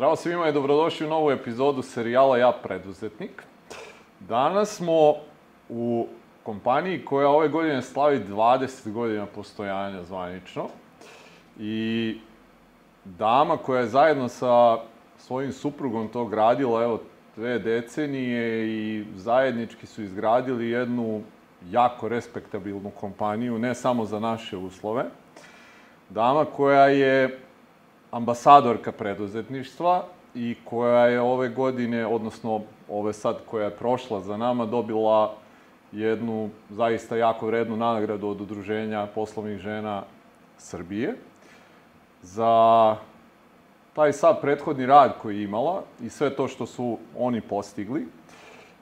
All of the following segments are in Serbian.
Zdravo svima i dobrodošli u novu epizodu serijala Ja preduzetnik. Danas smo u kompaniji koja ove godine slavi 20 godina postojanja zvanično. I dama koja je zajedno sa svojim suprugom to gradila, evo, dve decenije i zajednički su izgradili jednu jako respektabilnu kompaniju, ne samo za naše uslove. Dama koja je ambasadorka preduzetništva i koja je ove godine, odnosno ove sad koja je prošla za nama, dobila jednu zaista jako vrednu nagradu od Udruženja poslovnih žena Srbije za taj sad prethodni rad koji je imala i sve to što su oni postigli.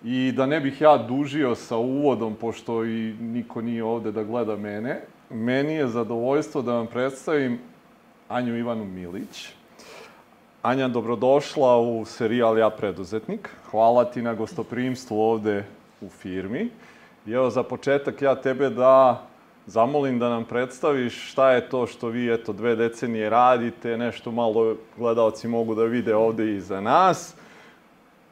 I da ne bih ja dužio sa uvodom, pošto i niko nije ovde da gleda mene, meni je zadovoljstvo da vam predstavim Anju Ivanu Milić. Anja, dobrodošla u serijal Ja preduzetnik. Hvala ti na gostoprimstvu ovde u firmi. I evo za početak ja tebe da zamolim da nam predstaviš šta je to što vi, eto, dve decenije radite, nešto malo gledalci mogu da vide ovde iza nas,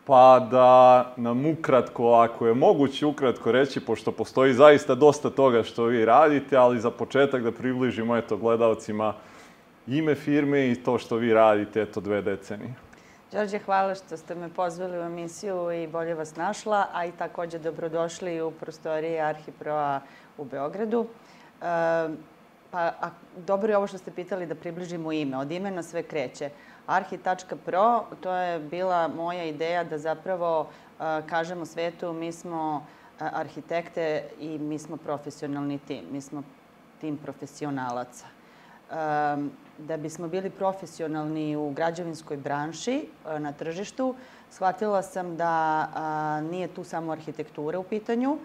pa da nam ukratko, ako je moguće ukratko reći, pošto postoji zaista dosta toga što vi radite, ali za početak da približimo, eto, gledalcima ime firme i to što vi radite, eto, dve decenije. Đorđe, hvala što ste me pozvali u emisiju i bolje vas našla, a i takođe dobrodošli u prostorije Arhiproa u Beogradu. E, pa, a, dobro je ovo što ste pitali da približimo ime. Od imena sve kreće. Arhi.pro, to je bila moja ideja da zapravo a, kažemo svetu mi smo a, arhitekte i mi smo profesionalni tim. Mi smo tim profesionalaca. Um, da bismo bili profesionalni u građevinskoj branši na tržištu, shvatila sam da a, nije tu samo arhitektura u pitanju,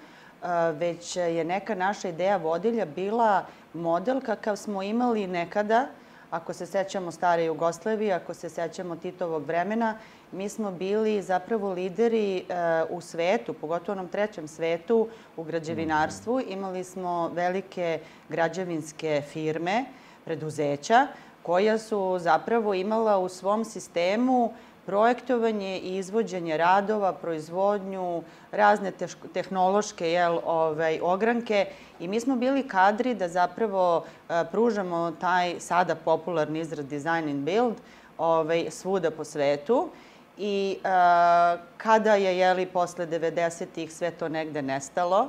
već je neka naša ideja vodilja bila model kakav smo imali nekada, ako se sećamo stare Jugoslavije, ako se sećamo Titovog vremena, mi smo bili zapravo lideri e, u svetu, pogotovo onom trećem svetu, u građevinarstvu. Mhm. Imali smo velike građevinske firme, preduzeća, koja su zapravo imala u svom sistemu projektovanje i izvođenje radova, proizvodnju, razne tehnološke jel, ovaj, ogranke i mi smo bili kadri da zapravo a, pružamo taj sada popularni izraz design and build ovaj, svuda po svetu. I a, kada je, jeli, posle 90-ih sve to negde nestalo,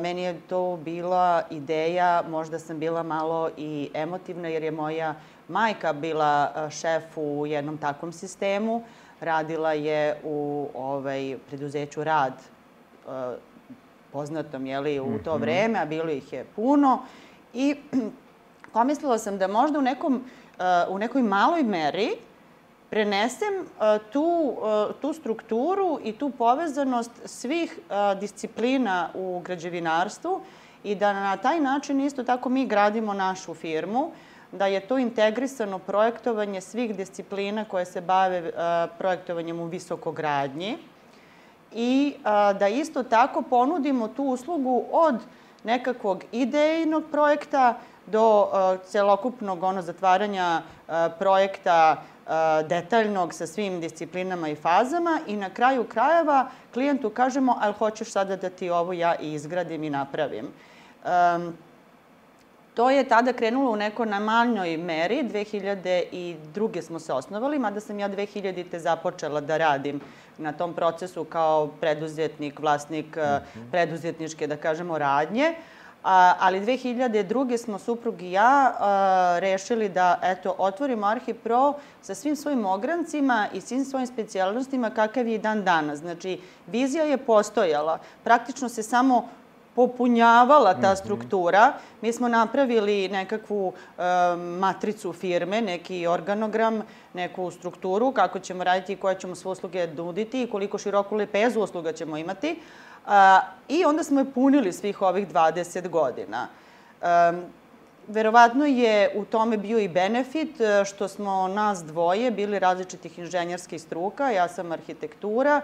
meni je to bila ideja, možda sam bila malo i emotivna jer je moja majka bila šef u jednom takvom sistemu. Radila je u ovaj, preduzeću Rad, poznatom jeli, u to mhm. vreme, a bilo ih je puno. I pomislila sam da možda u, nekom, u nekoj maloj meri prenesem e, tu, e, tu strukturu i tu povezanost svih e, disciplina u građevinarstvu i da na taj način isto tako mi gradimo našu firmu, da je to integrisano projektovanje svih disciplina koje se bave projektovanjem u visokogradnji i da isto tako ponudimo tu uslugu od nekakvog idejnog projekta do celokupnog ono zatvaranja projekta detaljnog sa svim disciplinama i fazama i na kraju krajeva klijentu kažemo, ali hoćeš sada da ti ovo ja izgradim i napravim. Um, to je tada krenulo u neko na manjoj meri. 2002. smo se osnovali, mada sam ja 2000. te započela da radim na tom procesu kao preduzetnik, vlasnik mm -hmm. preduzetničke, da kažemo, radnje. Uh, A, ali 2002. smo suprug i ja a, rešili da eto, otvorimo Arhipro sa svim svojim ograncima i svim svojim specijalnostima kakav je i dan danas. Znači, vizija je postojala. Praktično se samo popunjavala ta mhm. struktura. Mi smo napravili nekakvu e, matricu firme, neki organogram, neku strukturu, kako ćemo raditi i koje ćemo sve usluge nuditi i koliko široku lepezu usluga ćemo imati. I onda smo je punili svih ovih 20 godina. Verovatno je u tome bio i benefit e, što smo nas dvoje bili različitih inženjerskih struka. Ja sam arhitektura,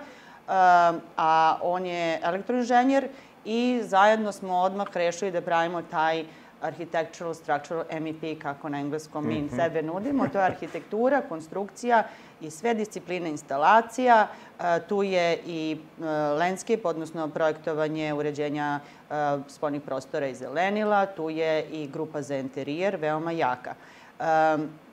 a on je elektroinženjer i zajedno smo odmah rešili da pravimo taj architectural, structural, MEP, kako na engleskom mi sebe nudimo. To je arhitektura, konstrukcija i sve discipline instalacija. E, tu je i e, landscape, odnosno projektovanje uređenja e, spolnih prostora i zelenila. Tu je i grupa za interijer, veoma jaka.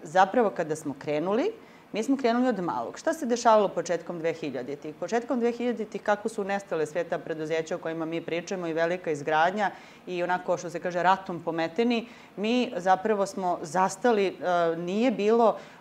Zapravo, kada smo krenuli, Mi smo krenuli od malog. Šta se dešavalo početkom 2000-ih? Početkom 2000-ih kako su nestale sve ta preduzeća o kojima mi pričamo i velika izgradnja i onako što se kaže ratom pometeni, mi zapravo smo zastali, e, nije bilo e,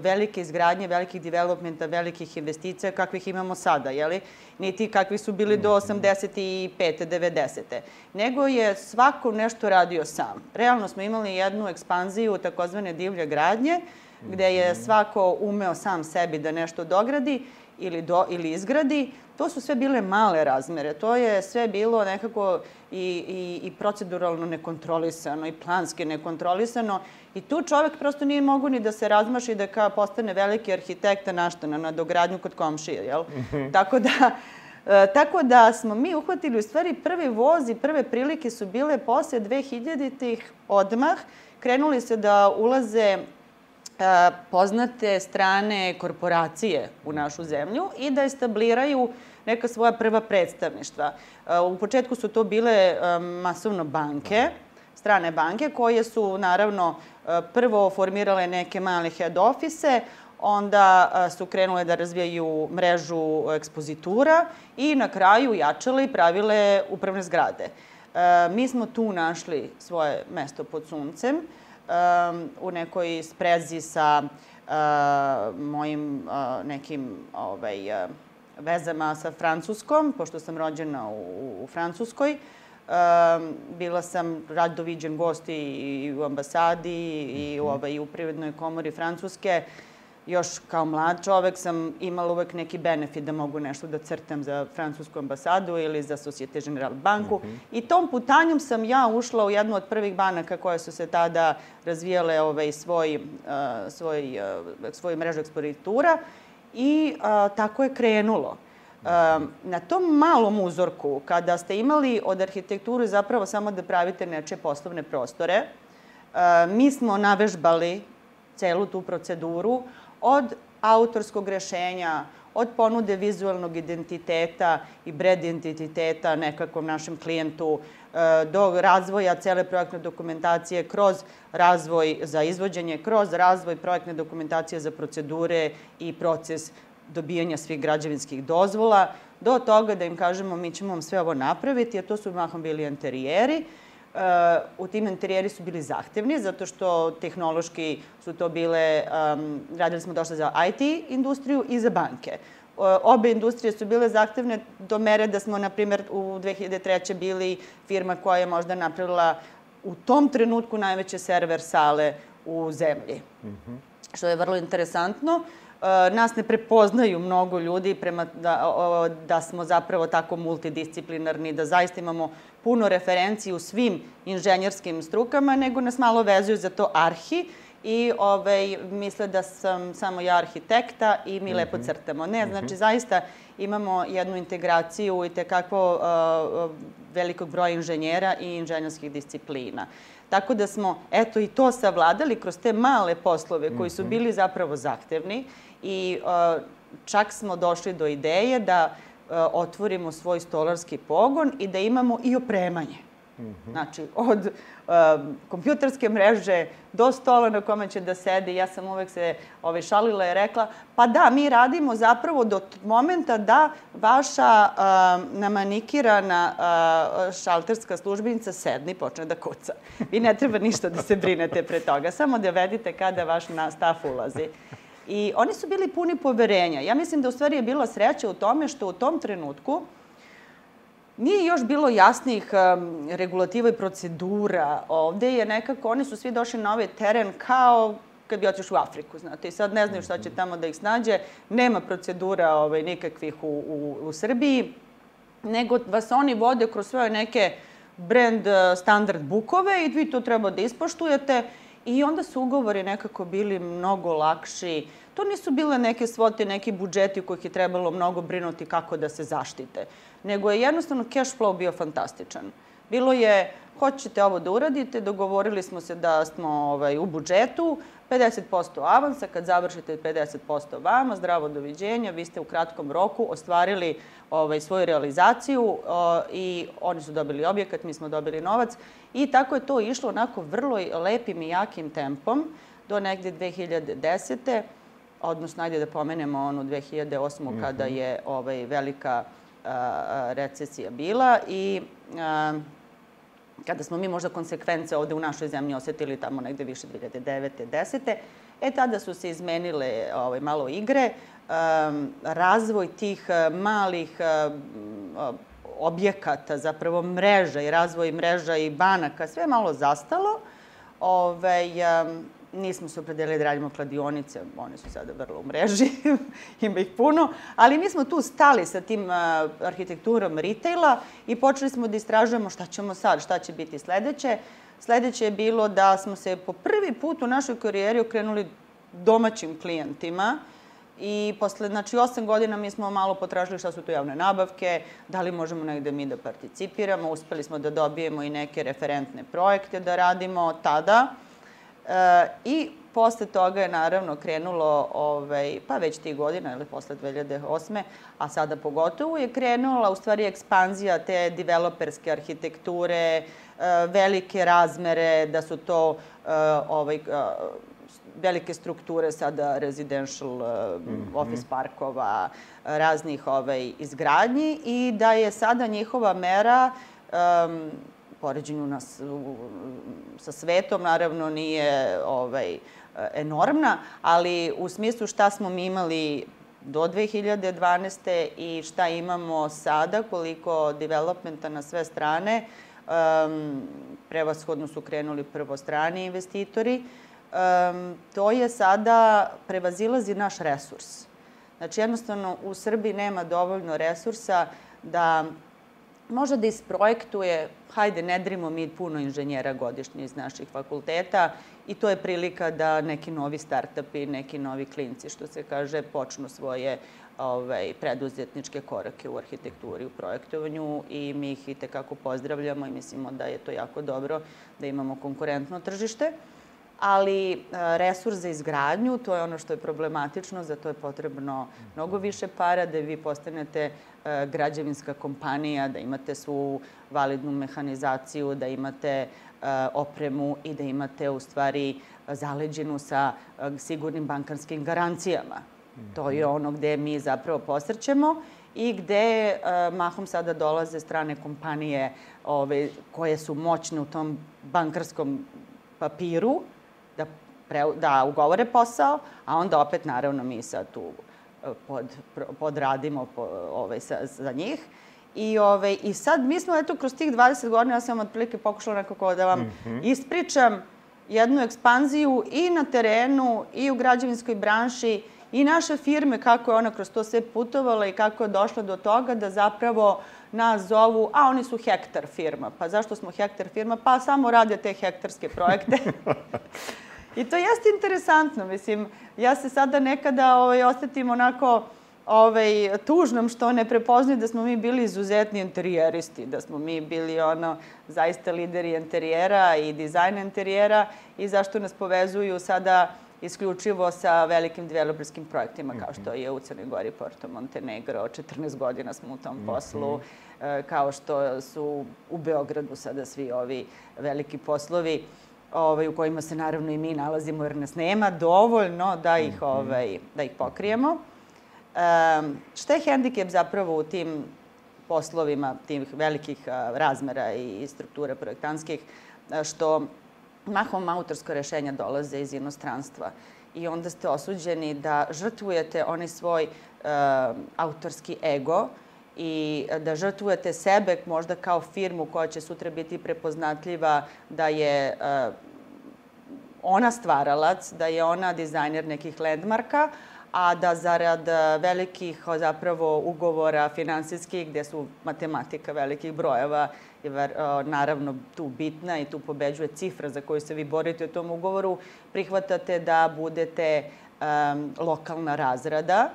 velike izgradnje, velikih developmenta, velikih investicija kakvih imamo sada, jeli? Niti kakvi su bili do 85. 90. Nego je svako nešto radio sam. Realno smo imali jednu ekspanziju takozvane divlje gradnje, gde je svako umeo sam sebi da nešto dogradi ili, do, ili izgradi, to su sve bile male razmere. To je sve bilo nekako i, i, i proceduralno nekontrolisano i planski nekontrolisano i tu čovek prosto nije mogu ni da se razmaši da kao postane veliki arhitekta naštana na dogradnju kod komšije, jel? Mhm. Tako da, E, tako da smo mi uhvatili u stvari prvi voz i prve prilike su bile posle 2000-ih odmah. Krenuli se da ulaze poznate strane korporacije u našu zemlju i da establiraju neka svoja prva predstavništva. U početku su to bile masovno banke, strane banke, koje su naravno prvo formirale neke male head office, onda su krenule da razvijaju mrežu ekspozitura i na kraju jačale i pravile upravne zgrade. Mi smo tu našli svoje mesto pod suncem um, u nekoj sprezi sa uh, mojim uh, nekim ovaj, uh, vezama sa Francuskom, pošto sam rođena u, u Francuskoj. Um, bila sam rado viđen gost i, i u ambasadi i u, mhm. ovaj, u Privrednoj komori Francuske. Uh, još kao mlad čovek sam imala uvek neki benefit da mogu nešto da crtam za francusku ambasadu ili za Societe Generale banku. Mm -hmm. I tom putanjom sam ja ušla u jednu od prvih banaka koje su se tada razvijale ovaj, svoj, uh, svoj, uh, svoju mrežu eksporitura i uh, tako je krenulo. Uh, na tom malom uzorku, kada ste imali od arhitekturu zapravo samo da pravite neče poslovne prostore, uh, mi smo navežbali celu tu proceduru, od autorskog rešenja, od ponude vizualnog identiteta i bred identiteta nekakvom našem klijentu, e, do razvoja cele projektne dokumentacije kroz razvoj za izvođenje, kroz razvoj projektne dokumentacije za procedure i proces dobijanja svih građevinskih dozvola, do toga da im kažemo mi ćemo vam sve ovo napraviti, a to su mahom bili interijeri, u tim interijeri su bili zahtevni, zato što tehnološki su to bile, um, radili smo došli za IT industriju i za banke. Obe industrije su bile zahtevne do mere da smo, na primjer, u 2003. bili firma koja je možda napravila u tom trenutku najveće server sale u zemlji. Mm -hmm. Što je vrlo interesantno. Uh, nas ne prepoznaju mnogo ljudi prema da, da smo zapravo tako multidisciplinarni, da zaista imamo puno referenciji u svim inženjerskim strukama, nego nas malo vezuju za to arhi i ovaj, misle da sam samo ja arhitekta i mi mm -hmm. lepo mhm. crtamo. Ne, znači mm -hmm. zaista imamo jednu integraciju i tekako uh, velikog broja inženjera i inženjerskih disciplina. Tako da smo, eto, i to savladali kroz te male poslove koji su mhm. bili zapravo zahtevni i čak smo došli do ideje da otvorimo svoj stolarski pogon i da imamo i opremanje. Mm -hmm. Znači, od kompjuterske mreže do stola na kome će da sedi. Ja sam uvek se ovaj, šalila i rekla, pa da, mi radimo zapravo do momenta da vaša namanikirana uh, šalterska službenica sedne i počne da kuca. Vi ne treba ništa da se brinete pre toga, samo da vedite kada vaš staf ulazi. I oni su bili puni poverenja. Ja mislim da u stvari je bila sreća u tome što u tom trenutku nije još bilo jasnih um, regulativa i procedura. Ovde je nekako, oni su svi došli na ovaj teren kao kad bi otiš u Afriku, znate, i sad ne znaju šta će tamo da ih snađe, nema procedura ovaj, nikakvih u, u, u Srbiji, nego vas oni vode kroz svoje neke brand uh, standard bukove i vi to treba da ispoštujete I onda su ugovori nekako bili mnogo lakši. To nisu bile neke svote, neki budžeti u kojih je trebalo mnogo brinuti kako da se zaštite. Nego je jednostavno cash flow bio fantastičan. Bilo je, hoćete ovo da uradite, dogovorili smo se da smo ovaj, u budžetu, 50% avansa, kad završite 50% vama, zdravo doviđenja, vi ste u kratkom roku ostvarili ovaj, svoju realizaciju o, i oni su dobili objekat, mi smo dobili novac i tako je to išlo onako vrlo lepim i jakim tempom do negde 2010. Odnosno, ajde da pomenemo onu 2008. Mm -hmm. kada je ovaj, velika a, recesija bila i a, kada smo mi možda konsekvence ovde u našoj zemlji osetili tamo negde više 2009. 10. E, tada su se izmenile ovaj, malo igre. Um, razvoj tih malih um, objekata, zapravo mreža i razvoj mreža i banaka, sve malo zastalo. Ovaj, um, nismo se opredelili da radimo kladionice, one su sada vrlo u mreži, ima ih puno, ali mi smo tu stali sa tim arhitekturom retaila i počeli smo da istražujemo šta ćemo sad, šta će biti sledeće. Sledeće je bilo da smo se po prvi put u našoj karijeri okrenuli domaćim klijentima i posle, znači, osam godina mi smo malo potražili šta su to javne nabavke, da li možemo negde mi da participiramo, uspeli smo da dobijemo i neke referentne projekte da radimo tada. E, I posle toga je naravno krenulo, ovaj, pa već tih godina, ili posle 2008. a sada pogotovo je krenula u stvari ekspanzija te developerske arhitekture, e, velike razmere, da su to e, ovaj, velike strukture sada residential mm -hmm. office parkova, raznih ovaj, izgradnji i da je sada njihova mera um, poređenju nas, u, sa svetom, naravno nije ovaj, enormna, ali u smislu šta smo mi imali do 2012. i šta imamo sada, koliko developmenta na sve strane, um, prevashodno su krenuli prvo strani investitori, um, to je sada prevazilazi naš resurs. Znači, jednostavno, u Srbiji nema dovoljno resursa da može da isprojektuje, hajde, ne drimo mi puno inženjera godišnje iz naših fakulteta i to je prilika da neki novi startupi, neki novi klinci, što se kaže, počnu svoje ovaj, preduzetničke korake u arhitekturi, u projektovanju i mi ih i tekako pozdravljamo i mislimo da je to jako dobro da imamo konkurentno tržište. Ali e, resurs za izgradnju, to je ono što je problematično, za to je potrebno mnogo više para da vi postanete građevinska kompanija, da imate svu validnu mehanizaciju, da imate e, opremu i da imate u stvari zaleđenu sa sigurnim bankarskim garancijama. To je ono gde mi zapravo posrćemo i gde mahom sada dolaze strane kompanije ove, koje su moćne u tom bankarskom papiru, da, da ugovore posao, a onda opet naravno mi sad tu e, pod, podradimo po, ovaj, sa, za njih. I, ovaj, I sad mi smo, eto, kroz tih 20 godina, ja sam otprilike pokušala nekako da vam mm -hmm. ispričam jednu ekspanziju i na terenu, i u građevinskoj branši, i naše firme, kako je ona kroz to sve putovala i kako je došla do toga da zapravo nas zovu, a oni su hektar firma. Pa zašto smo hektar firma? Pa samo rade te hektarske projekte. I to jeste interesantno, mislim, ja se sada nekada ovaj, osetim onako ovaj, tužnom što ne prepoznaju da smo mi bili izuzetni interijeristi, da smo mi bili ono zaista lideri interijera i dizajna interijera i zašto nas povezuju sada isključivo sa velikim developerskim projektima kao što je u Crnoj Gori Porto Montenegro. 14 godina smo u tom mhm. poslu, e, kao što su u Beogradu sada svi ovi veliki poslovi ovaj, u kojima se naravno i mi nalazimo jer nas nema dovoljno da ih, mhm. ovaj, da ih pokrijemo. Um, šta je hendikep zapravo u tim poslovima, tih velikih a, razmera i strukture projektanskih, što mahom autorsko rešenja dolaze iz inostranstva i onda ste osuđeni da žrtvujete onaj svoj uh, autorski ego i da žrtvujete sebe možda kao firmu koja će sutra biti prepoznatljiva da je uh, ona stvaralac, da je ona dizajner nekih landmarka, a da zarad velikih zapravo ugovora finansijskih, gde su matematika velikih brojeva je naravno tu bitna i tu pobeđuje cifra za koju se vi borite u tom ugovoru, prihvatate da budete um, lokalna razrada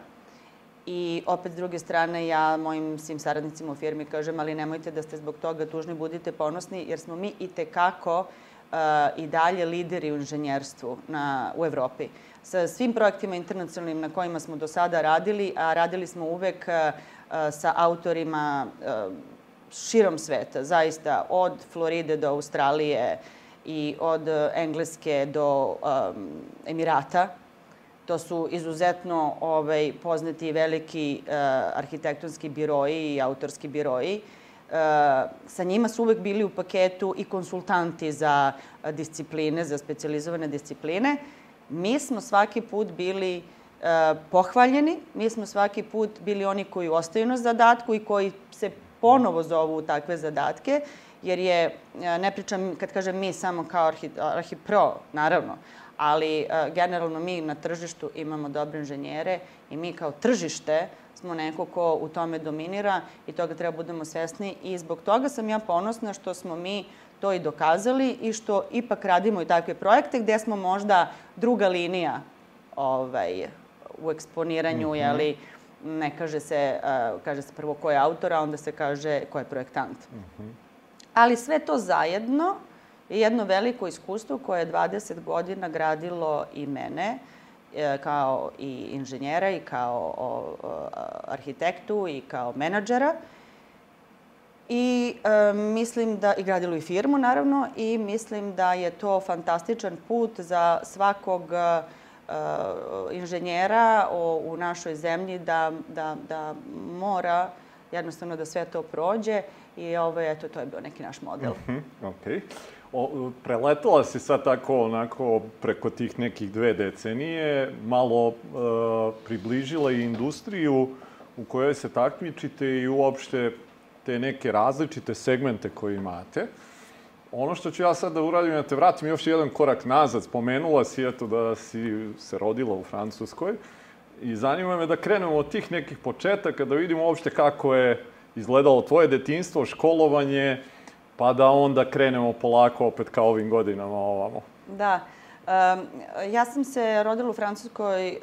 I opet, s druge strane, ja mojim svim saradnicima u firmi kažem, ali nemojte da ste zbog toga tužni, budite ponosni, jer smo mi i tekako uh, i dalje lideri u inženjerstvu na, u Evropi. Sa svim projektima internacionalnim na kojima smo do sada radili, a radili smo uvek uh, sa autorima uh, širom sveta, zaista od Floride do Australije i od Engleske do um, Emirata, To su izuzetno ovaj, poznati veliki uh, arhitektonski biroji i autorski biroji. Uh, sa njima su uvek bili u paketu i konsultanti za uh, discipline, za specializovane discipline. Mi smo svaki put bili uh, pohvaljeni, mi smo svaki put bili oni koji ostaju na zadatku i koji se ponovo zovu u takve zadatke, jer je, ne pričam kad kažem mi samo kao arhi, arhipro, naravno, ali uh, generalno mi na tržištu imamo dobre inženjere i mi kao tržište smo neko ko u tome dominira i toga treba budemo svesni i zbog toga sam ja ponosna što smo mi to i dokazali i što ipak radimo i takve projekte gde smo možda druga linija ovaj, u eksponiranju, mm -hmm. jeli, ne kaže se, uh, kaže se prvo ko je autor, a onda se kaže ko je projektant. Mm -hmm. Ali sve to zajedno je jedno veliko iskustvo koje je 20 godina gradilo i mene e, kao i inženjera i kao arhitektu i kao menadžera. I e, mislim da, i gradilo i firmu naravno, i mislim da je to fantastičan put za svakog e, inženjera o, u našoj zemlji da, da, da mora jednostavno da sve to prođe i ovo, eto, to je bio neki naš model. Mm -hmm, okay o, preletala si sad tako onako preko tih nekih dve decenije, malo e, približila i industriju u kojoj se takmičite i uopšte te neke različite segmente koje imate. Ono što ću ja sad da uradim, da te vratim još jedan korak nazad. Spomenula si eto da si se rodila u Francuskoj i zanima me da krenemo od tih nekih početaka, da vidimo uopšte kako je izgledalo tvoje detinstvo, školovanje, pa da onda krenemo polako opet kao ovim godinama ovamo. Da. Um, ja sam se rodila u Francuskoj uh,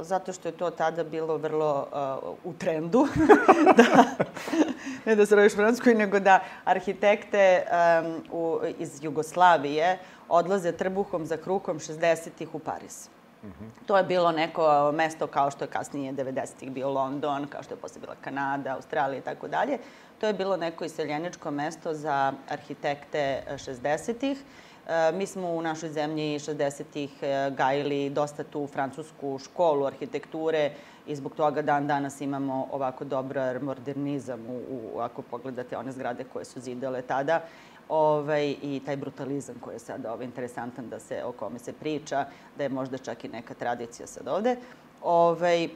zato što je to tada bilo vrlo uh, u trendu. da, ne da se rodiš u Francuskoj, nego da arhitekte um, u, iz Jugoslavije odlaze trbuhom za krukom 60-ih u Pariz. Mm -hmm. To je bilo neko mesto kao što je kasnije 90-ih bio London, kao što je posle bila Kanada, Australija i tako dalje. To je bilo neko iseljeničko mesto za arhitekte 60-ih. E, mi smo u našoj zemlji 60-ih e, gajili dosta tu francusku školu arhitekture i zbog toga dan danas imamo ovako dobar modernizam u, u, ako pogledate one zgrade koje su zidale tada ovaj, i taj brutalizam koji je sada ovaj, interesantan da se, o kome se priča, da je možda čak i neka tradicija sad ovde. Ovaj, e,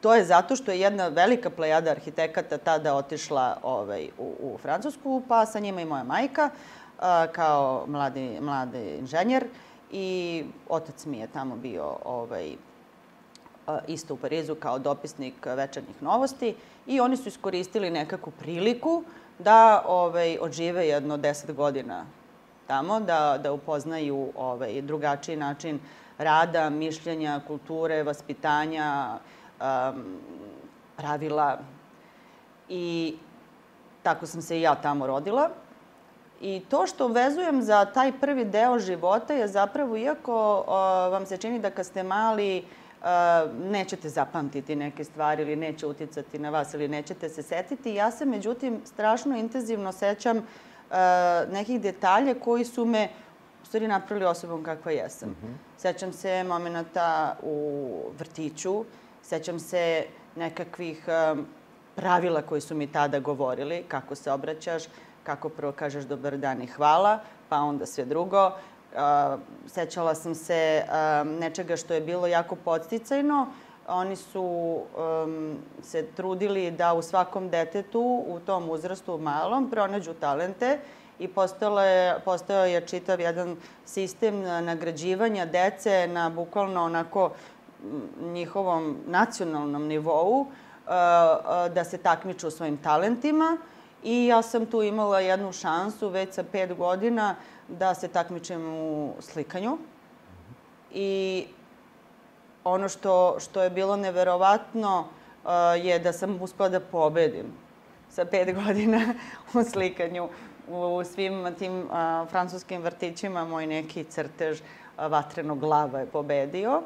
To je zato što je jedna velika plejada arhitekata tada otišla ovaj, u, u Francusku, pa sa njima i moja majka a, kao mladi, mladi inženjer. I otac mi je tamo bio ovaj, isto u Parizu kao dopisnik večernjih novosti i oni su iskoristili nekakvu priliku da ovaj, odžive jedno deset godina tamo, da, da upoznaju ovaj, drugačiji način rada, mišljenja, kulture, vaspitanja, um, pravila i tako sam se i ja tamo rodila. I to što vezujem za taj prvi deo života je zapravo, iako uh, vam se čini da kad ste mali uh, nećete zapamtiti neke stvari ili neće uticati na vas ili nećete se setiti, ja se međutim strašno intenzivno sećam uh, nekih detalja koji su me u stvari napravili osobom kakva jesam. Mm -hmm. Sećam se momenta u vrtiću, Sećam se nekakvih um, pravila koji su mi tada govorili, kako se obraćaš, kako prvo kažeš dobar dan i hvala, pa onda sve drugo. Uh, sećala sam se um, nečega što je bilo jako podsticajno. Oni su um, se trudili da u svakom detetu u tom uzrastu malom pronađu talente i postalo je, postao je čitav jedan sistem nagrađivanja dece na bukvalno onako njihovom nacionalnom nivou uh, uh, da se takmiču u svojim talentima i ja sam tu imala jednu šansu već sa pet godina da se takmičem u slikanju. I ono što, što je bilo neverovatno uh, je da sam uspela da pobedim sa pet godina u slikanju u svim tim uh, francuskim vrtićima moj neki crtež vatrenog glava je pobedio.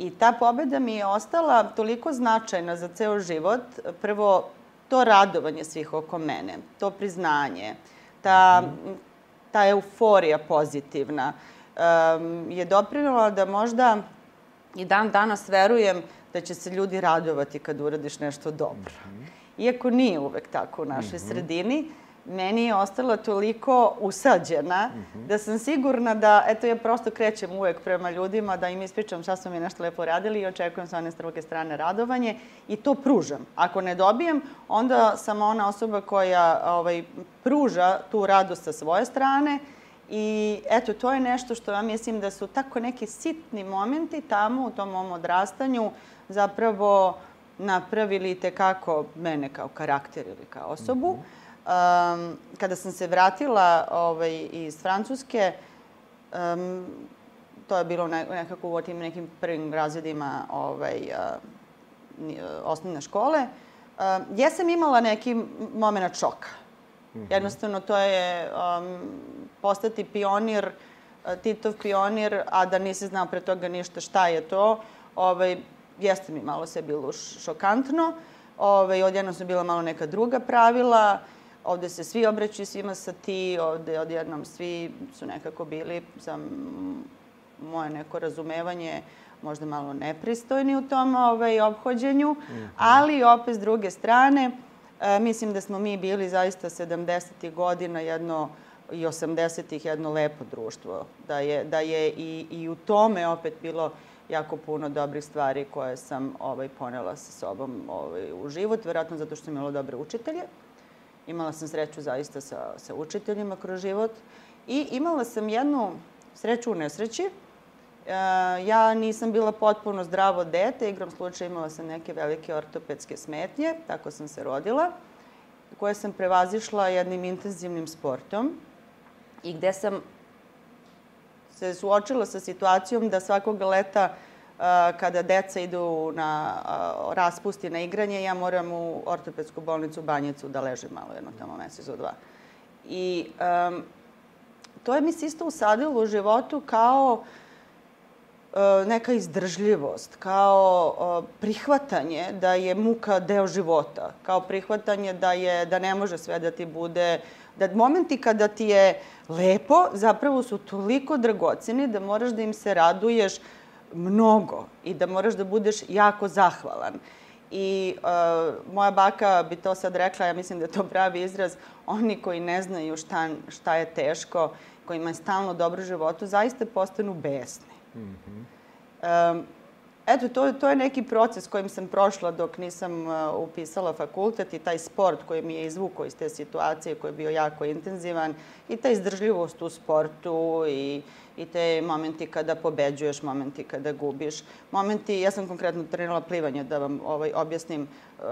I ta pobeda mi je ostala toliko značajna za ceo život. Prvo, to radovanje svih oko mene, to priznanje, ta, ta euforija pozitivna um, je doprinula da možda i dan danas verujem da će se ljudi radovati kad uradiš nešto dobro. Iako nije uvek tako u našoj mm -hmm. sredini, meni je ostala toliko usađena mm -hmm. da sam sigurna da, eto, ja prosto krećem uvek prema ljudima da im ispričam šta su mi nešto lepo radili i očekujem sa one druge strane radovanje i to pružam. Ako ne dobijem, onda sam ona osoba koja ovaj, pruža tu radost sa svoje strane I eto, to je nešto što ja mislim da su tako neki sitni momenti tamo u tom mom odrastanju zapravo napravili te kako mene kao karakter ili kao osobu. Mm -hmm um, kada sam se vratila ovaj, iz Francuske, um, to je bilo nekako u tim nekim prvim razredima ovaj, uh, osnovne škole, uh, jesam imala neki moment šoka. Mm -hmm. Jednostavno, to je um, postati pionir, uh, Titov pionir, a da nisi znao pre toga ništa šta je to, ovaj, jeste mi malo sve bilo šokantno. Ovaj, odjedno su bila malo neka druga pravila. Ovde se svi obraćaju svima sa ti, ovde odjednom svi su nekako bili za moje neko razumevanje možda malo nepristojni u tom ovaj, obhođenju, mm -hmm. ali opet s druge strane, e, mislim da smo mi bili zaista 70. godina jedno i 80-ih jedno lepo društvo. Da je, da je i, i u tome opet bilo jako puno dobrih stvari koje sam ovaj, ponela sa sobom ovaj, u život, verovatno zato što sam imala dobre učitelje. Imala sam sreću zaista sa, sa učiteljima kroz život i imala sam jednu sreću u nesreći. E, ja nisam bila potpuno zdravo dete, igram slučaja imala sam neke velike ortopedske smetnje, tako sam se rodila, koje sam prevazišla jednim intenzivnim sportom i gde sam se suočila sa situacijom da svakog leta kada deca idu na raspusti na igranje, ja moram u ortopedsku bolnicu Banjicu da ležem malo jedno tamo mesec u dva. I um, to je mi se isto usadilo u životu kao uh, neka izdržljivost, kao uh, prihvatanje da je muka deo života, kao prihvatanje da, je, da ne može sve da ti bude, da momenti kada ti je lepo zapravo su toliko dragoceni da moraš da im se raduješ mnogo i da moraš da budeš jako zahvalan. I uh, moja baka bi to sad rekla, ja mislim da je to pravi izraz, oni koji ne znaju šta, šta je teško, kojima je stalno dobro životu, zaista postanu besni. Mm -hmm. um, eto, to, to je neki proces kojim sam prošla dok nisam uh, upisala fakultet i taj sport koji mi je izvukao iz te situacije koji je bio jako intenzivan i ta izdržljivost u sportu i i te momenti kada pobeđuješ, momenti kada gubiš. Momenti, ja sam konkretno trenirala plivanje, da vam ovaj, objasnim uh,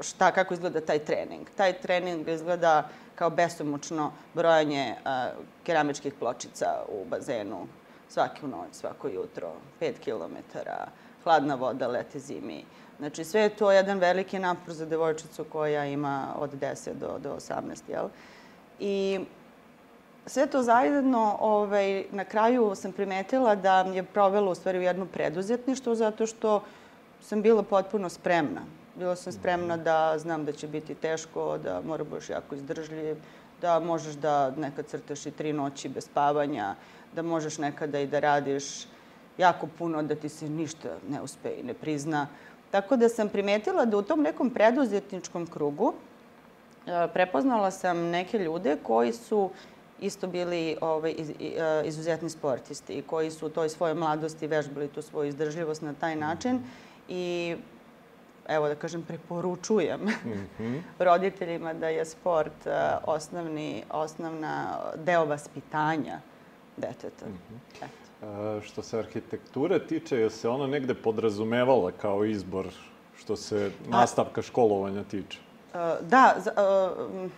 šta, kako izgleda taj trening. Taj trening izgleda kao besomučno brojanje uh, keramičkih pločica u bazenu svaku noć, svako jutro, 5 km, hladna voda leti zimi. Znači, sve je to jedan veliki napor za devojčicu koja ima od 10 do, do 18, jel? I sve to zajedno, ovaj, na kraju sam primetila da je provelo u stvari u jedno preduzetništvo zato što sam bila potpuno spremna. Bila sam spremna da znam da će biti teško, da mora budeš jako izdržljiv, da možeš da nekad crtaš i tri noći bez spavanja, da možeš nekada i da radiš jako puno, da ti se ništa ne uspe i ne prizna. Tako da sam primetila da u tom nekom preduzetničkom krugu e, prepoznala sam neke ljude koji su isto bili ovaj, iz, e, izuzetni sportisti koji su u toj svojoj mladosti vežbali tu svoju izdržljivost na taj način i evo da kažem, preporučujem mm -hmm. roditeljima da je sport uh, osnovni, osnovna deo vaspitanja deteta. Mm -hmm. Eto. Što se arhitekture tiče, je se ona negde podrazumevala kao izbor što se nastavka školovanja tiče? Uh, da, uh,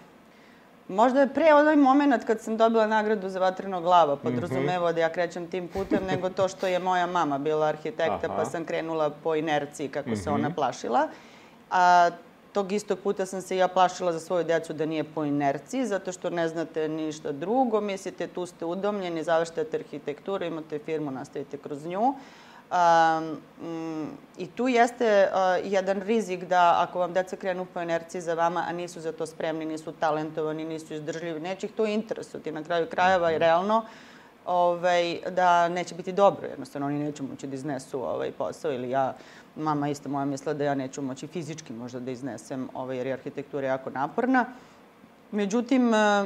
Možda je pre onaj moment kad sam dobila nagradu za vatreno glava podrazumevao da ja krećem tim putem, nego to što je moja mama bila arhitekta, Aha. pa sam krenula po inerciji kako se ona plašila. A tog istog puta sam se ja plašila za svoju decu da nije po inerciji, zato što ne znate ništa drugo, mislite tu ste udomljeni, završtate arhitekturu, imate firmu, nastavite kroz nju. Um, I tu jeste uh, jedan rizik da ako vam deca krenu po inerciji za vama, a nisu za to spremni, nisu talentovani, nisu izdržljivi, neće ih to interesuti na kraju krajeva i realno ovaj, da neće biti dobro. Jednostavno, oni neće moći da iznesu ovaj posao ili ja, mama isto moja misla da ja neću moći fizički možda da iznesem, ovaj, jer je arhitektura jako naporna. Međutim, e,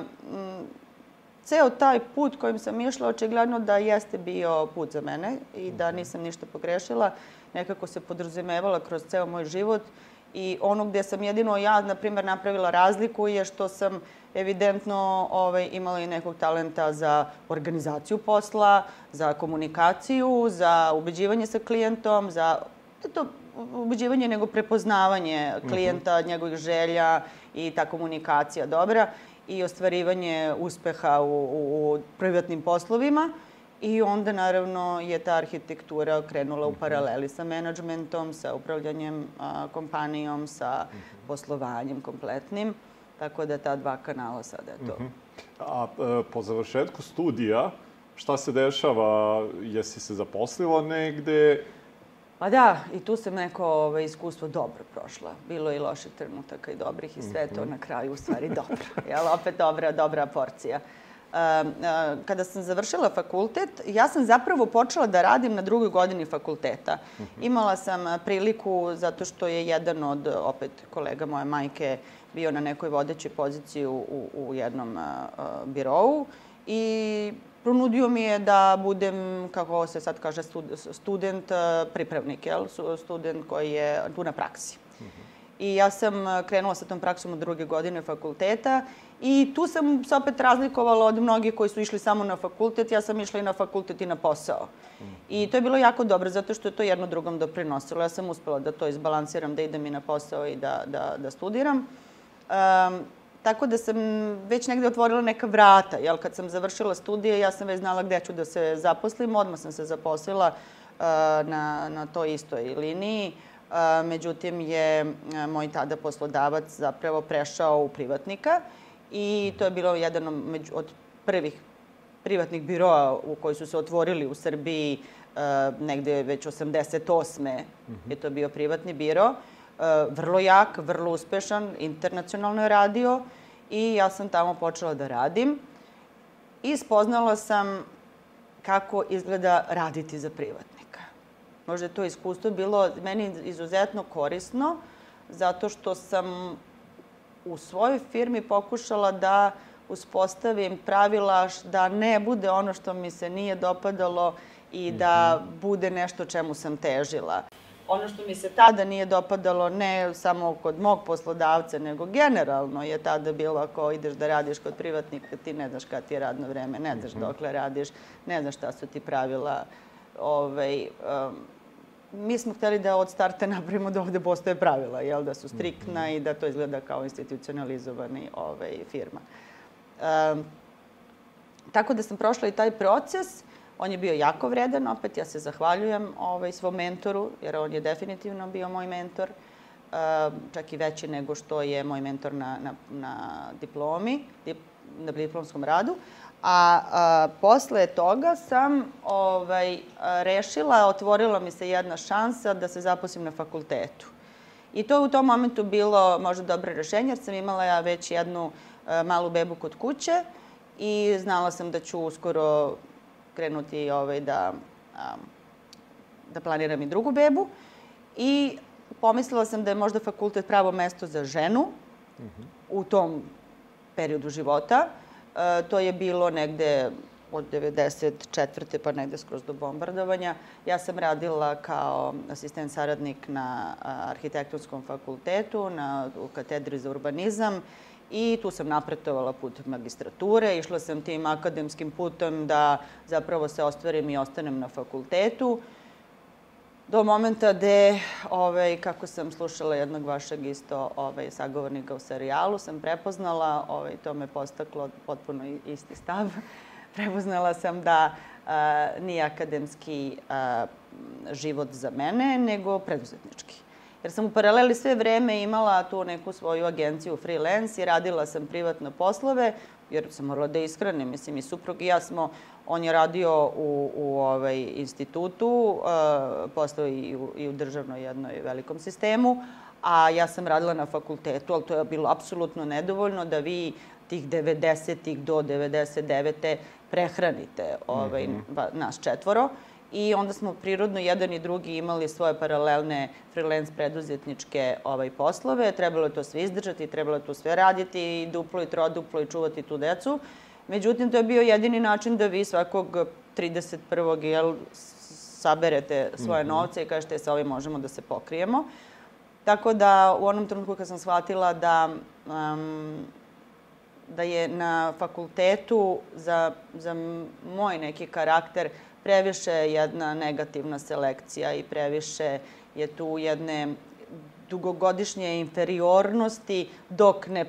ceo taj put kojim sam išla, očigledno da jeste bio put za mene i da nisam ništa pogrešila. Nekako se podrazumevala kroz ceo moj život i ono gde sam jedino ja, na primer, napravila razliku je što sam evidentno ovaj, imala i nekog talenta za organizaciju posla, za komunikaciju, za ubeđivanje sa klijentom, za to ubeđivanje nego prepoznavanje klijenta, njegovih želja i ta komunikacija dobra i ostvarivanje uspeha u, u, u privatnim poslovima. I onda, naravno, je ta arhitektura krenula u paraleli sa menadžmentom, sa upravljanjem a, kompanijom, sa poslovanjem kompletnim. Tako da ta dva kanala sada je to. A e, po završetku studija, šta se dešava? Jesi se zaposlila negde? Pa da, i tu sam neko ovaj, iskustvo dobro prošla. Bilo je i loših trenutaka i dobrih i sve to na kraju u stvari dobro. Jel, opet dobra, dobra porcija. Um, uh, kada sam završila fakultet, ja sam zapravo počela da radim na drugoj godini fakulteta. Imala sam priliku, zato što je jedan od, opet, kolega moje majke bio na nekoj vodećoj poziciji u, u, jednom uh, uh, birovu i ponudio mi je da budem, kako se sad kaže, stud- student uh, pripravnik, jel? Student koji je tu na praksi. I ja sam uh, krenula sa tom praksom od druge godine fakulteta i tu sam se opet razlikovala od mnogih koji su išli samo na fakultet. Ja sam išla i na fakultet i na posao. I to je bilo jako dobro zato što je to jedno drugom doprinosilo. Ja sam uspela da to izbalansiram, da idem i na posao i da, da, da studiram. Um, tako da sam već negde otvorila neka vrata. Jel, kad sam završila studije, ja sam već znala gde ću da se zaposlim. Odmah sam se zaposlila uh, na, na toj istoj liniji. Uh, međutim, je uh, moj tada poslodavac zapravo prešao u privatnika i to je bilo jedan među, od prvih privatnih biroa u koji su se otvorili u Srbiji uh, negde već 88. je to bio privatni biro. Uh, vrlo jak, vrlo uspešan, internacionalno je radio i ja sam tamo počela da radim i spoznala sam kako izgleda raditi za privatnika. Možda je to iskustvo bilo meni izuzetno korisno zato što sam u svojoj firmi pokušala da uspostavim pravila da ne bude ono što mi se nije dopadalo i da bude nešto čemu sam težila. Ono što mi se tada nije dopadalo, ne samo kod mog poslodavca, nego generalno je tada bilo ako ideš da radiš kod privatnika, ti ne znaš kada ti je radno vreme, ne znaš dokle radiš, ne znaš šta su ti pravila. Ovaj, um, mi smo hteli da od starta napravimo da ovde postoje pravila, jel, da su striktna i da to izgleda kao institucionalizovani ovaj, firma. Um, tako da sam prošla i taj proces. On je bio jako vredan, opet ja se zahvaljujem ovaj, svom mentoru, jer on je definitivno bio moj mentor, um, čak i veći nego što je moj mentor na, na, na diplomi, dip, na diplomskom radu. A, a posle toga sam ovaj, rešila, otvorila mi se jedna šansa da se zaposlim na fakultetu. I to je u tom momentu bilo možda dobro rešenje, jer sam imala ja već jednu e, malu bebu kod kuće i znala sam da ću uskoro krenuti ovaj, da, a, da planiram i drugu bebu. I pomislila sam da je možda fakultet pravo mesto za ženu u tom periodu života. E, to je bilo negde od 94. pa negde skroz do bombardovanja. Ja sam radila kao asistent saradnik na arhitektonskom fakultetu, na, u katedri za urbanizam i tu sam napretovala put magistrature. Išla sam tim akademskim putem da zapravo se ostvarim i ostanem na fakultetu. do momenta gde, ovaj, kako sam slušala jednog vašeg isto ovaj, sagovornika u serijalu, sam prepoznala, ovaj, to me postaklo potpuno isti stav, prepoznala sam da a, nije akademski a, život za mene, nego preduzetnički. Jer sam u paraleli sve vreme imala tu neku svoju agenciju freelance i radila sam privatne poslove, jer sam morala da ishranim. Mislim, i suprug i ja smo, on je radio u, u ovaj institutu, uh, postao i u, i u državnoj jednoj velikom sistemu, a ja sam radila na fakultetu, ali to je bilo apsolutno nedovoljno da vi tih 90-ih do 99. prehranite ovaj, mm -hmm. nas četvoro. I onda smo prirodno jedan i drugi imali svoje paralelne freelance preduzetničke ovaj, poslove. Trebalo je to sve izdržati, trebalo je to sve raditi i duplo i troduplo i čuvati tu decu. Međutim, to je bio jedini način da vi svakog 31. Jel, saberete svoje mm -hmm. novce i kažete sa ovim možemo da se pokrijemo. Tako da u onom trenutku kad sam shvatila da um, da je na fakultetu za, za moj neki karakter previše jedna negativna selekcija i previše je tu jedne dugogodišnje inferiornosti dok ne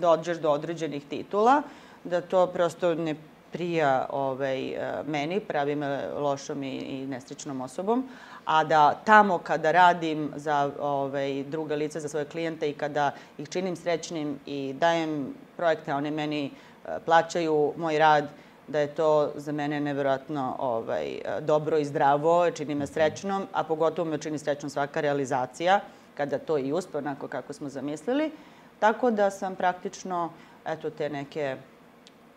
dođeš do određenih titula, da to prosto ne prija ovaj, meni, pravi me lošom i, i nesrećnom osobom, a da tamo kada radim za ovaj, druga lica, za svoje klijente i kada ih činim srećnim i dajem projekte, oni meni eh, plaćaju moj rad, da je to za mene neverovatno ovaj, dobro i zdravo, čini me srećnom, a pogotovo me čini srećnom svaka realizacija, kada to i uspe onako kako smo zamislili. Tako da sam praktično, eto, te neke,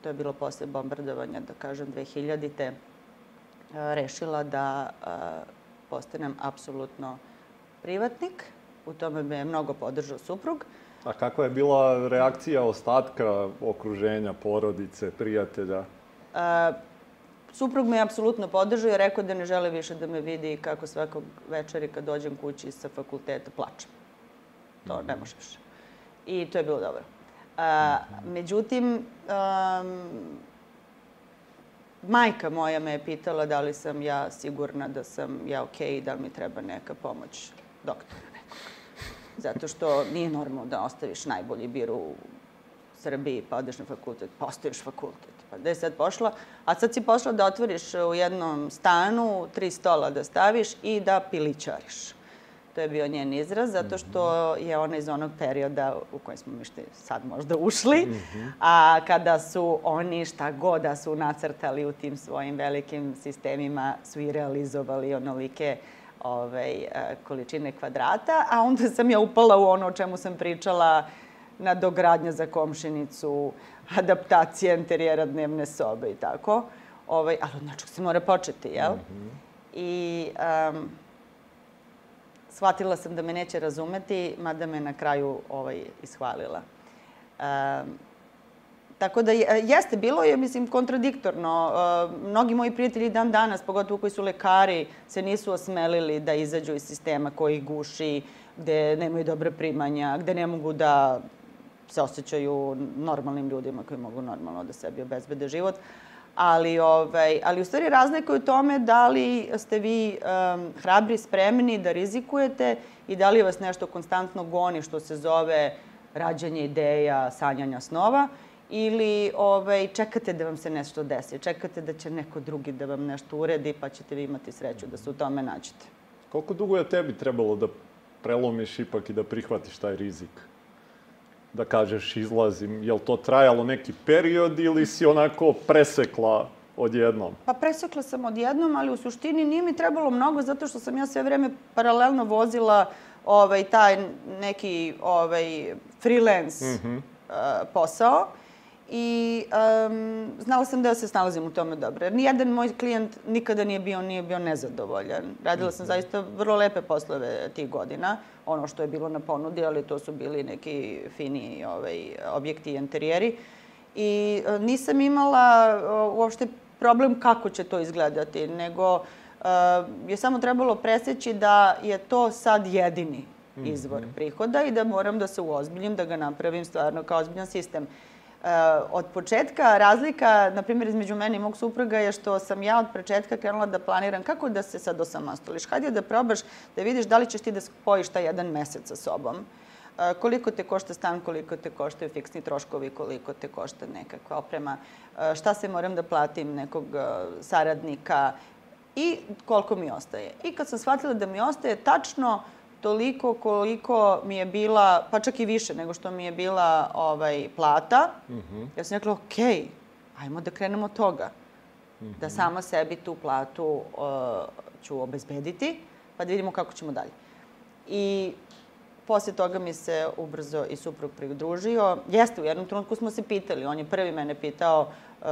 to je bilo posle bombardovanja, da kažem, 2000-te, rešila da postanem apsolutno privatnik. U tome me je mnogo podržao suprug. A kakva je bila reakcija ostatka okruženja, porodice, prijatelja? Suprug me je apsolutno podržao i rekao da ne žele više da me vidi kako svakog večeri kad dođem kući sa fakulteta plačem. To ne može više. I to je bilo dobro. Uh, međutim, um, majka moja me je pitala da li sam ja sigurna da sam ja okej okay, i da mi treba neka pomoć doktora nekog. Zato što nije normalno da ostaviš najbolji bir u Srbiji, pa odeš na fakultet, pa ostaviš fakultet. Pa gde je sad pošla? A sad si pošla da otvoriš u jednom stanu tri stola da staviš i da pilićariš. To je bio njen izraz, zato što je ona iz onog perioda u kojem smo mi sad možda ušli, a kada su oni šta god da su nacrtali u tim svojim velikim sistemima, su i realizovali onolike ovaj, količine kvadrata, a onda sam ja upala u ono o čemu sam pričala, nadogradnja za komšinicu, adaptacija interijera dnevne sobe i tako. Ovaj, ali od nečeg se mora početi, jel? Mm -hmm. I um, shvatila sam da me neće razumeti, mada me na kraju ovaj, ishvalila. Um, Tako da jeste, bilo je, mislim, kontradiktorno. Uh, mnogi moji prijatelji dan danas, pogotovo koji su lekari, se nisu osmelili da izađu iz sistema koji guši, gde nemaju dobre primanja, gde ne mogu da se osjećaju normalnim ljudima koji mogu normalno da sebi obezbede život. Ali, ovaj, ali u stvari razlika je u tome da li ste vi um, hrabri, spremni da rizikujete i da li vas nešto konstantno goni što se zove rađanje ideja, sanjanja snova ili ovaj, čekate da vam se nešto desi, čekate da će neko drugi da vam nešto uredi pa ćete vi imati sreću da se u tome nađete. Koliko dugo je tebi trebalo da prelomiš ipak i da prihvatiš taj rizik? Da kažeš izlazim? Je li to trajalo neki period ili si onako presekla odjednom? Pa presekla sam odjednom, ali u suštini nije mi trebalo mnogo zato što sam ja sve vreme paralelno vozila ovaj, taj neki ovaj, freelance mm -hmm. uh, posao i um, znala sam da se snalazim u tome dobro. Jer nijedan moj klijent nikada nije bio, nije bio nezadovoljan. Radila sam mhm. zaista vrlo lepe poslove tih godina, ono što je bilo na ponudi, ali to su bili neki fini ovaj, objekti i interijeri. I uh, nisam imala uh, uopšte problem kako će to izgledati, nego uh, je samo trebalo preseći da je to sad jedini izvor mm -hmm. prihoda i da moram da se uozbiljim, da ga napravim stvarno kao ozbiljan sistem. Od početka razlika, na primjer, između mene i mog supruga je što sam ja od početka krenula da planiram kako da se sad osamostoliš. Hajde da probaš da vidiš da li ćeš ti da spojiš taj jedan mesec sa sobom. E, koliko te košta stan, koliko te koštaju fiksni troškovi, koliko te košta nekakva oprema, e, šta se moram da platim nekog saradnika i koliko mi ostaje. I kad sam shvatila da mi ostaje tačno toliko koliko mi je bila, pa čak i više nego što mi je bila ovaj, plata, mm -hmm. ja sam rekla, ok, ajmo da krenemo od toga. Mm -hmm. Da sama sebi tu platu uh, ću obezbediti, pa da vidimo kako ćemo dalje. I posle toga mi se ubrzo i suprug pridružio. Jeste, u jednom trenutku smo se pitali, on je prvi mene pitao, uh,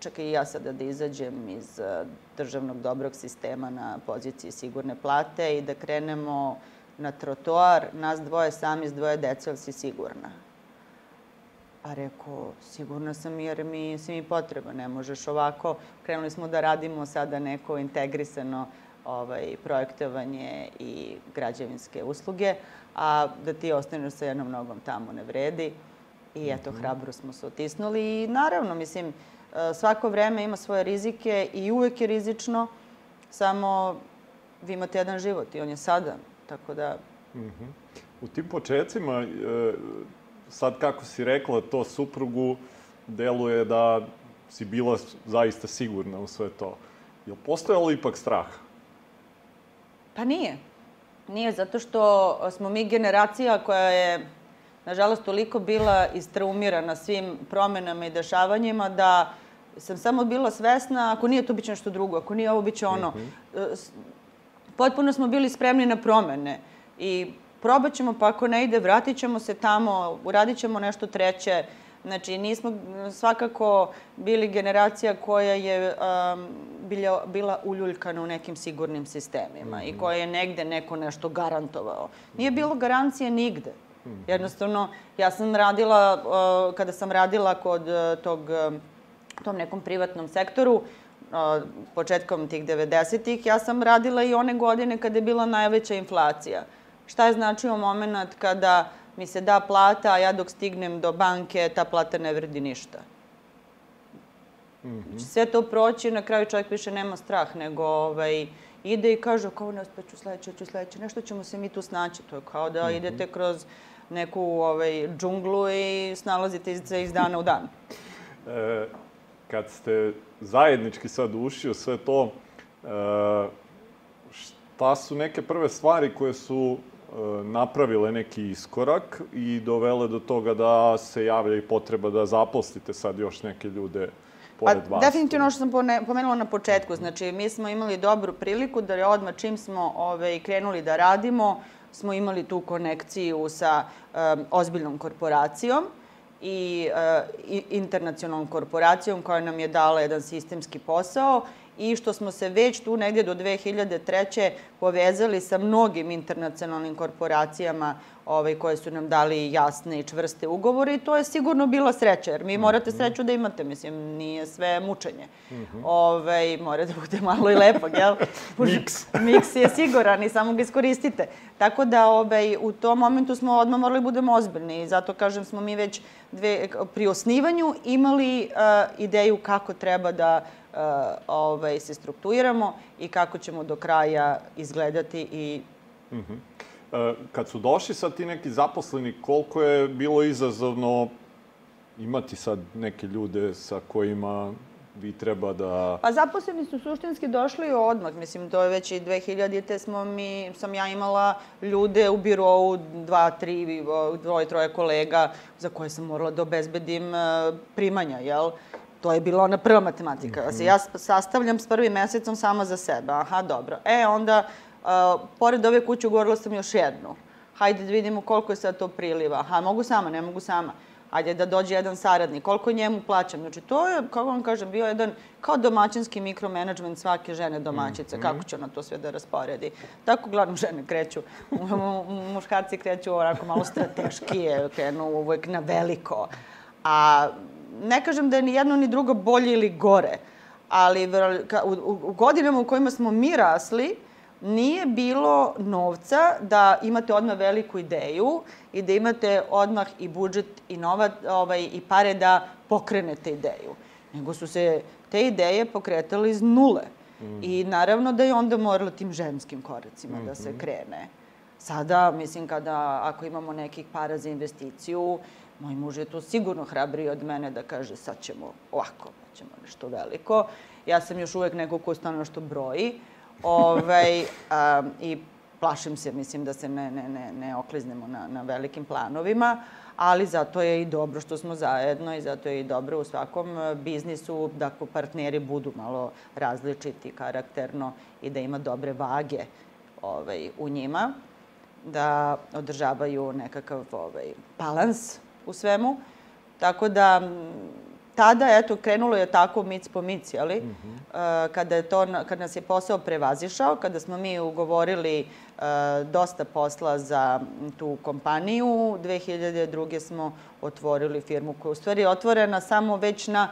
čekaj i ja sada da izađem iz eh, državnog dobrog sistema na poziciji sigurne plate i da krenemo na trotoar, nas dvoje sami s dvoje dece, ali si sigurna? A rekao, sigurna sam jer mi si mi potreba, ne možeš ovako. Krenuli smo da radimo sada neko integrisano ovaj, projektovanje i građevinske usluge, a da ti ostaneš sa jednom nogom tamo ne vredi. I eto, mhm. hrabro smo se otisnuli i naravno, mislim, E, svako vreme ima svoje rizike i uvek je rizično, samo vi imate jedan život i on je sada, tako da... Mm -hmm. U tim početcima, e, sad kako si rekla to suprugu, deluje da si bila zaista sigurna u sve to. Je li postojalo ipak strah? Pa nije. Nije, zato što smo mi generacija koja je, nažalost, toliko bila istraumirana svim promenama i dešavanjima da sam samo bila svesna, ako nije to biće nešto drugo, ako nije ovo biće ono. Mm -hmm. Potpuno smo bili spremni na promene i probat ćemo, pa ako ne ide, vratit ćemo se tamo, uradit ćemo nešto treće. Znači, nismo svakako bili generacija koja je um, bila, bila uljuljkana u nekim sigurnim sistemima mm -hmm. i mhm. koja je negde neko nešto garantovao. Nije bilo garancije nigde. Mm -hmm. Jednostavno, ja sam radila, uh, kada sam radila kod uh, tog uh, tom nekom privatnom sektoru, početkom tih 90-ih, ja sam radila i one godine kada je bila najveća inflacija. Šta je značio moment kada mi se da plata, a ja dok stignem do banke, ta plata ne vredi ništa. Mm -hmm. Znači, sve to proći, na kraju čovjek više nema strah, nego ovaj, ide i kaže, kao ne uspeću sledeće, ću sledeće, nešto ćemo se mi tu snaći. To je kao da mm -hmm. idete kroz neku ovaj, džunglu i snalazite se iz dana u dan. E, kad ste zajednički sad ušli u sve to, e, šta su neke prve stvari koje su e, napravile neki iskorak i dovele do toga da se javlja i potreba da zaposlite sad još neke ljude pored pa, vas? Definitivno što sam pomenula na početku. Znači, mi smo imali dobru priliku da je odmah čim smo ove, ovaj, krenuli da radimo, smo imali tu konekciju sa um, ozbiljnom korporacijom i, uh, i internacionalnom korporacijom koja nam je dala jedan sistemski posao i što smo se već tu negdje do 2003. povezali sa mnogim internacionalnim korporacijama ovaj, koje su nam dali jasne i čvrste ugovore i to je sigurno bila sreća, jer mi morate mhm. sreću da imate, mislim, nije sve mučenje. Mm -hmm. ovaj, mora da bude malo i lepo, jel? Miks. Miks je siguran i samo ga iskoristite. Tako da ovaj, u tom momentu smo odmah morali da budemo ozbiljni i zato, kažem, smo mi već dve, pri osnivanju imali uh, ideju kako treba da uh, ovaj, se strukturiramo i kako ćemo do kraja izgledati i mm -hmm. E, kad su došli sad ti neki zaposleni, koliko je bilo izazovno imati sad neke ljude sa kojima vi treba da... Pa zaposleni su suštinski došli odmah. Mislim, to je već i 2000-te smo mi, sam ja imala ljude u birovu, dva, tri, dvoje, troje kolega za koje sam morala da obezbedim e, primanja, jel? To je bila ona prva matematika. Mm -hmm. Ja sastavljam s prvim mesecom sama za sebe. Aha, dobro. E, onda Uh, pored ove kuće ugovorila sam još jednu. Hajde da vidimo koliko je sad to priliva. Ha, mogu sama, ne mogu sama. Hajde da dođe jedan saradnik, koliko njemu plaćam. Znači, to je, kako vam kažem, bio jedan kao domaćinski mikromanagement svake žene domaćice, mm -hmm. kako će ona to sve da rasporedi. Tako uglavnom žene kreću, muškarci kreću onako malo strateškije, krenu uvek na veliko. A ne kažem da je ni jedno ni drugo bolje ili gore, ali u, godinama u kojima smo mi rasli, nije bilo novca da imate odmah veliku ideju i da imate odmah i budžet i nova, ovaj, i pare da pokrenete ideju. Nego su se te ideje pokretale iz nule. Mm. I naravno da je onda moralo tim ženskim koracima mm -hmm. da se mhm. krene. Sada, mislim, kada, ako imamo nekih para za investiciju, moj muž je tu sigurno hrabriji od mene da kaže sad ćemo ovako, pa ćemo nešto veliko. Ja sam još uvek neko ko stano što broji. Ovaj, a, I plašim se, mislim, da se ne, ne, ne, ne okliznemo na, na velikim planovima, ali zato je i dobro što smo zajedno i zato je i dobro u svakom e, biznisu da ako partneri budu malo različiti karakterno i da ima dobre vage ovaj, u njima, da održavaju nekakav ovaj, balans u svemu. Tako da tada, eto, krenulo je tako mic po mic, jeli? Mm -hmm. kada, je to, kada nas je posao prevazišao, kada smo mi ugovorili uh, dosta posla za tu kompaniju, 2002. smo otvorili firmu koja je u stvari otvorena samo već na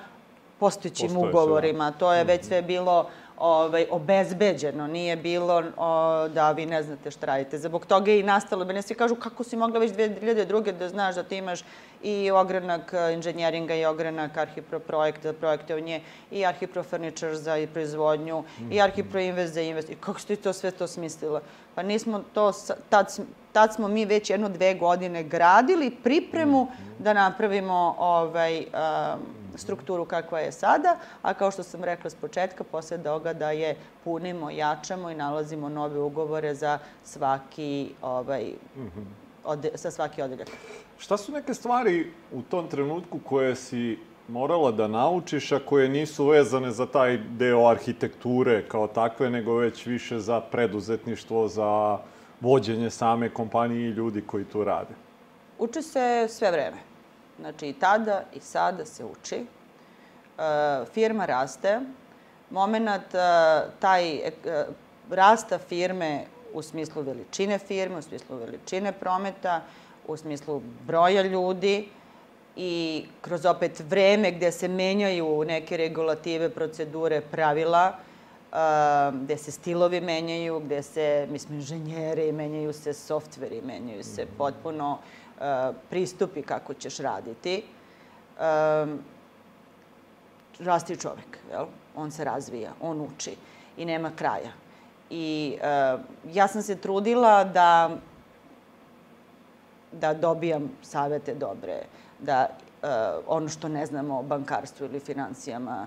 postojećim ugovorima. To je već mhm. sve bilo ovaj, obezbeđeno, nije bilo o, da vi ne znate šta radite. Zbog toga je i nastalo, mene svi kažu kako si mogla već 2002. da znaš da ti imaš i ogranak e, inženjeringa i ogranak Arhipro projekta, projekte o nje, i Arhipro Furniture za proizvodnju, mm. i Arhipro Invest za invest. I kako ste to sve to smislila? Pa nismo to, tad, tad smo mi već jedno dve godine gradili pripremu mm. da napravimo ovaj, um, strukturu kakva je sada, a kao što sam rekla s početka, posle toga da je punimo, jačamo i nalazimo nove ugovore za svaki, ovaj, -hmm. ode, sa svaki odeljak. Šta su neke stvari u tom trenutku koje si morala da naučiš, a koje nisu vezane za taj deo arhitekture kao takve, nego već više za preduzetništvo, za vođenje same kompanije i ljudi koji tu rade? Uči se sve vreme. Znači i tada i sada se uči. E, firma raste. Moment e, taj e, rasta firme u smislu veličine firme, u smislu veličine prometa, u smislu broja ljudi i kroz opet vreme gde se menjaju neke regulative, procedure, pravila, uh, gde se stilovi menjaju, gde se, mi smo inženjeri, menjaju se softveri, menjaju se mhm. potpuno uh, pristupi kako ćeš raditi. Rasti čovek, jel? On se razvija, on uči i nema kraja. I uh, ja sam se trudila da da dobijam savete dobre, da uh, ono što ne znamo o bankarstvu ili financijama,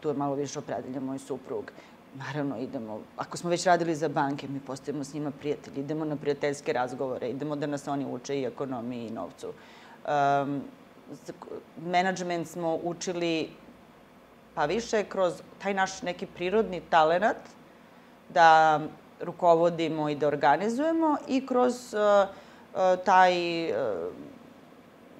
tu je malo više opredeljen moj suprug. Naravno, idemo, ako smo već radili za banke, mi postajemo s njima prijatelji, idemo na prijateljske razgovore, idemo da nas oni uče i ekonomiji i novcu. Um, management smo učili pa više kroz taj naš neki prirodni talenat da rukovodimo i da organizujemo i kroz uh, taj e,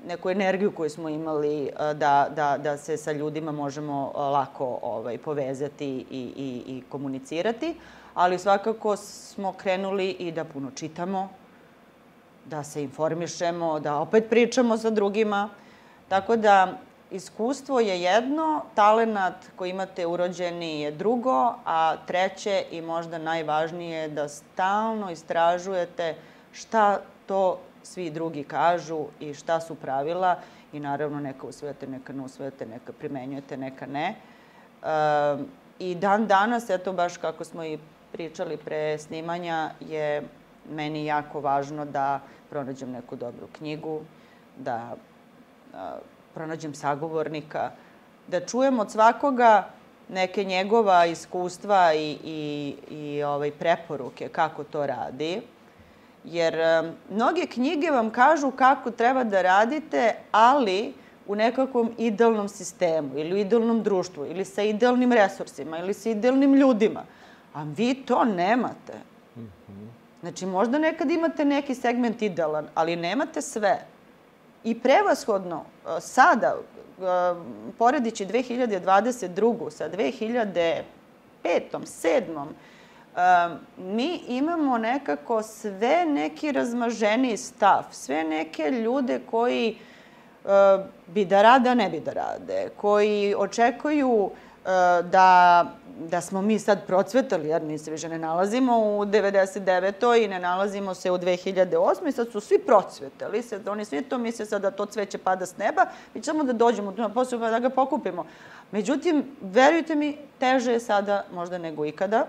neku energiju koju smo imali e, da, da, da se sa ljudima možemo lako ovaj, povezati i, i, i komunicirati, ali svakako smo krenuli i da puno čitamo, da se informišemo, da opet pričamo sa drugima. Tako da iskustvo je jedno, talenat koji imate urođeni je drugo, a treće i možda najvažnije je da stalno istražujete šta to svi drugi kažu i šta su pravila i naravno neka usvojate, neka ne usvojate, neka primenjujete, neka ne. I dan danas, eto baš kako smo i pričali pre snimanja, je meni jako važno da pronađem neku dobru knjigu, da pronađem sagovornika, da čujem od svakoga neke njegova iskustva i, i, i ovaj, preporuke kako to radi Jer um, mnoge knjige vam kažu kako treba da radite, ali u nekakvom idealnom sistemu ili u idealnom društvu ili sa idealnim resursima ili sa idealnim ljudima. A vi to nemate. Znači, možda nekad imate neki segment idealan, ali nemate sve. I prevashodno, uh, sada, uh, poredići 2022. sa 2005. 7 mi imamo nekako sve neki razmaženi stav, sve neke ljude koji bi da rade, a ne bi da rade, koji očekuju da da smo mi sad procvetali, jer mi se više ne nalazimo u 99. i ne nalazimo se u 2008. I sad su svi procvetali, sad oni svi to misle sad da to cveće pada s neba, mi ćemo da dođemo tu na posao pa da ga pokupimo. Međutim, verujte mi, teže je sada možda nego ikada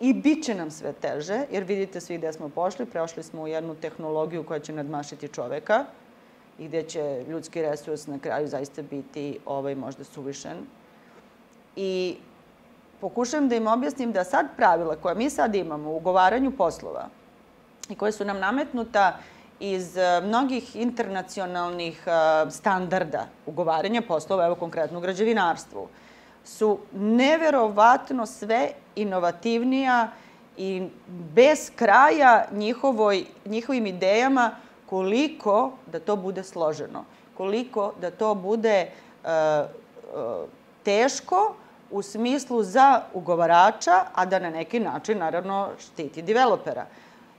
i bit će nam sve teže, jer vidite svi gde smo pošli, prešli smo u jednu tehnologiju koja će nadmašiti čoveka i gde će ljudski resurs na kraju zaista biti ovaj, možda suvišen. I pokušavam da im objasnim da sad pravila koja mi sad imamo u ugovaranju poslova i koje su nam nametnuta iz eh, mnogih internacionalnih eh, standarda ugovaranja poslova, evo konkretno u građevinarstvu, su neverovatno sve inovativnija i bez kraja njihovoj, njihovim idejama koliko da to bude složeno, koliko da to bude uh, uh, teško u smislu za ugovarača, a da na neki način, naravno, štiti developera.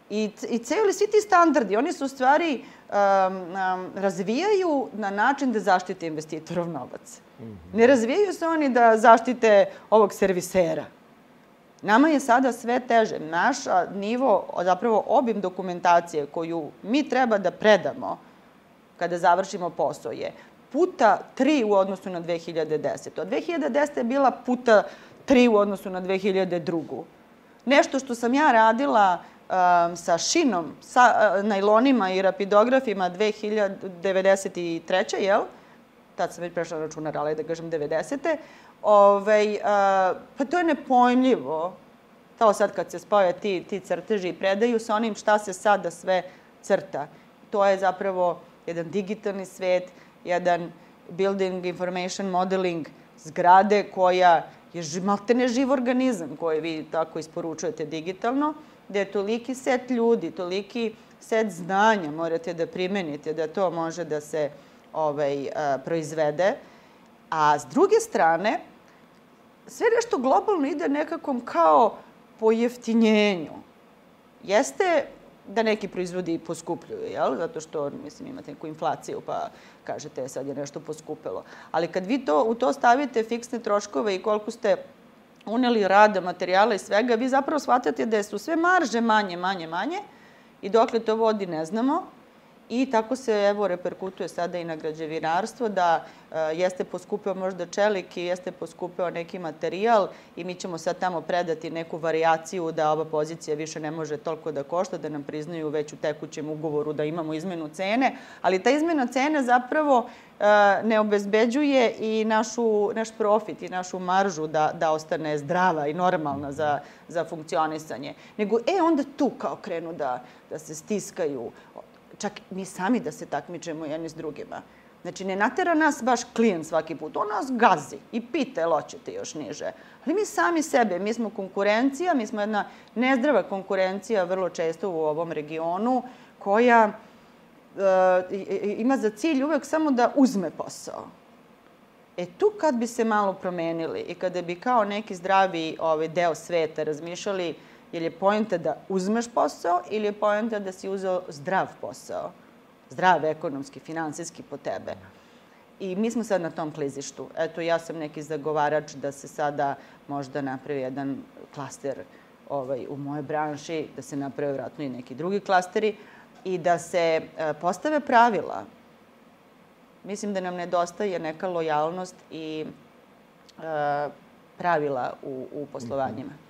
I, i celi, svi ti standardi, oni su u stvari um, um, razvijaju na način da zaštite investitorov novac. Mm -hmm. Ne razvijaju se oni da zaštite ovog servisera. Nama je sada sve teže. Naš nivo, zapravo obim dokumentacije koju mi treba da predamo kada završimo posao je puta tri u odnosu na 2010. A 2010. je bila puta tri u odnosu na 2002. Nešto što sam ja radila um, sa šinom, sa uh, najlonima i rapidografima 2093. jel? Tad sam već prešla računar, ali da kažem 90. Ovaj, uh, pa to je nepojmljivo. To sad kad se spoje ti, ti crteži i predaju sa onim šta se sada sve crta. To je zapravo jedan digitalni svet, jedan building information modeling zgrade koja je maltene živ organizam koji vi tako isporučujete digitalno, gde je toliki set ljudi, toliki set znanja morate da primenite da to može da se ovaj, a, proizvede. A s druge strane, sve nešto globalno ide nekakvom kao pojeftinjenju. Jeste da neki proizvodi poskupljuju, jel? Zato što, mislim, imate neku inflaciju, pa kažete, sad je nešto poskupelo. Ali kad vi to, u to stavite fiksne troškove i koliko ste uneli rada, materijala i svega, vi zapravo shvatate da su sve marže manje, manje, manje i dokle to vodi ne znamo. I tako se, evo, reperkutuje sada i na građevinarstvo, da e, jeste poskupeo možda čelik i jeste poskupeo neki materijal i mi ćemo sad tamo predati neku varijaciju da ova pozicija više ne može toliko da košta, da nam priznaju već u tekućem ugovoru da imamo izmenu cene, ali ta izmena cene zapravo e, ne obezbeđuje i našu, naš profit i našu maržu da, da ostane zdrava i normalna za, za funkcionisanje. Nego, e, onda tu kao krenu da, da se stiskaju čak mi sami da se takmičemo jedni s drugima. Znači, ne natera nas baš klijent svaki put, on nas gazi i pita jel hoćete još niže. Ali mi sami sebe, mi smo konkurencija, mi smo jedna nezdrava konkurencija vrlo često u ovom regionu, koja e, ima za cilj uvek samo da uzme posao. E tu kad bi se malo promenili i kada bi kao neki zdravi ovaj, deo sveta razmišljali Je li je pojenta da uzmeš posao ili je pojenta da si uzeo zdrav posao? Zdrav ekonomski, finansijski po tebe. I mi smo sad na tom klizištu. Eto, ja sam neki zagovarač da se sada možda napravi jedan klaster ovaj, u moje branši, da se naprave vratno i neki drugi klasteri i da se e, postave pravila. Mislim da nam nedostaje neka lojalnost i e, pravila u, u poslovanjima. -hmm.